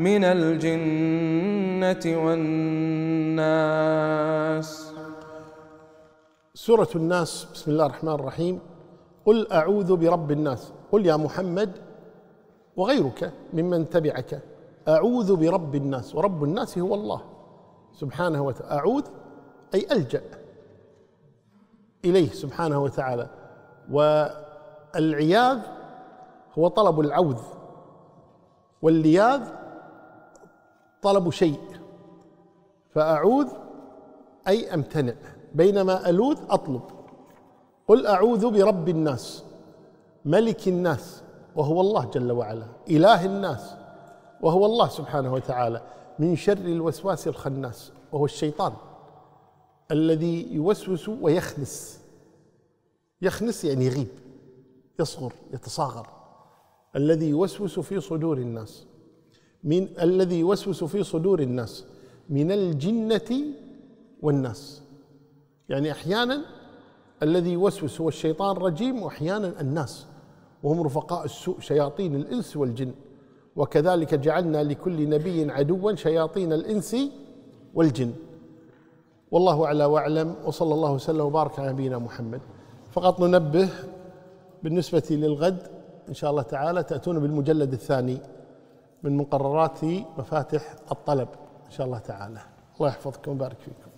من الجنة والناس. سورة الناس بسم الله الرحمن الرحيم. قل أعوذ برب الناس. قل يا محمد وغيرك ممن تبعك. أعوذ برب الناس. ورب الناس هو الله سبحانه وتعالى أعوذ أي ألجأ إليه سبحانه وتعالى. والعياذ هو طلب العوذ. واللياذ طلب شيء. فأعوذ أي أمتنع. بينما ألوذ أطلب. قل أعوذ برب الناس ملك الناس وهو الله جل وعلا إله الناس وهو الله سبحانه وتعالى من شر الوسواس الخناس وهو الشيطان الذي يوسوس ويخنس. يخنس يعني يغيب يصغر يتصاغر. الذي يوسوس في صدور الناس. من الذي يوسوس في صدور الناس من الجنة والناس. يعني أحيانا الذي يوسوس هو الشيطان الرجيم وأحيانا الناس. وهم رفقاء السوء شياطين الإنس والجن. وكذلك جعلنا لكل نبي عدوا شياطين الإنس والجن. والله أعلى وأعلم وصلى الله وسلم وبارك على نبينا محمد. فقط ننبه بالنسبة للغد إن شاء الله تعالى تأتون بالمجلد الثاني. من مقررات مفاتح الطلب إن شاء الله تعالى. الله يحفظكم ويبارك فيكم.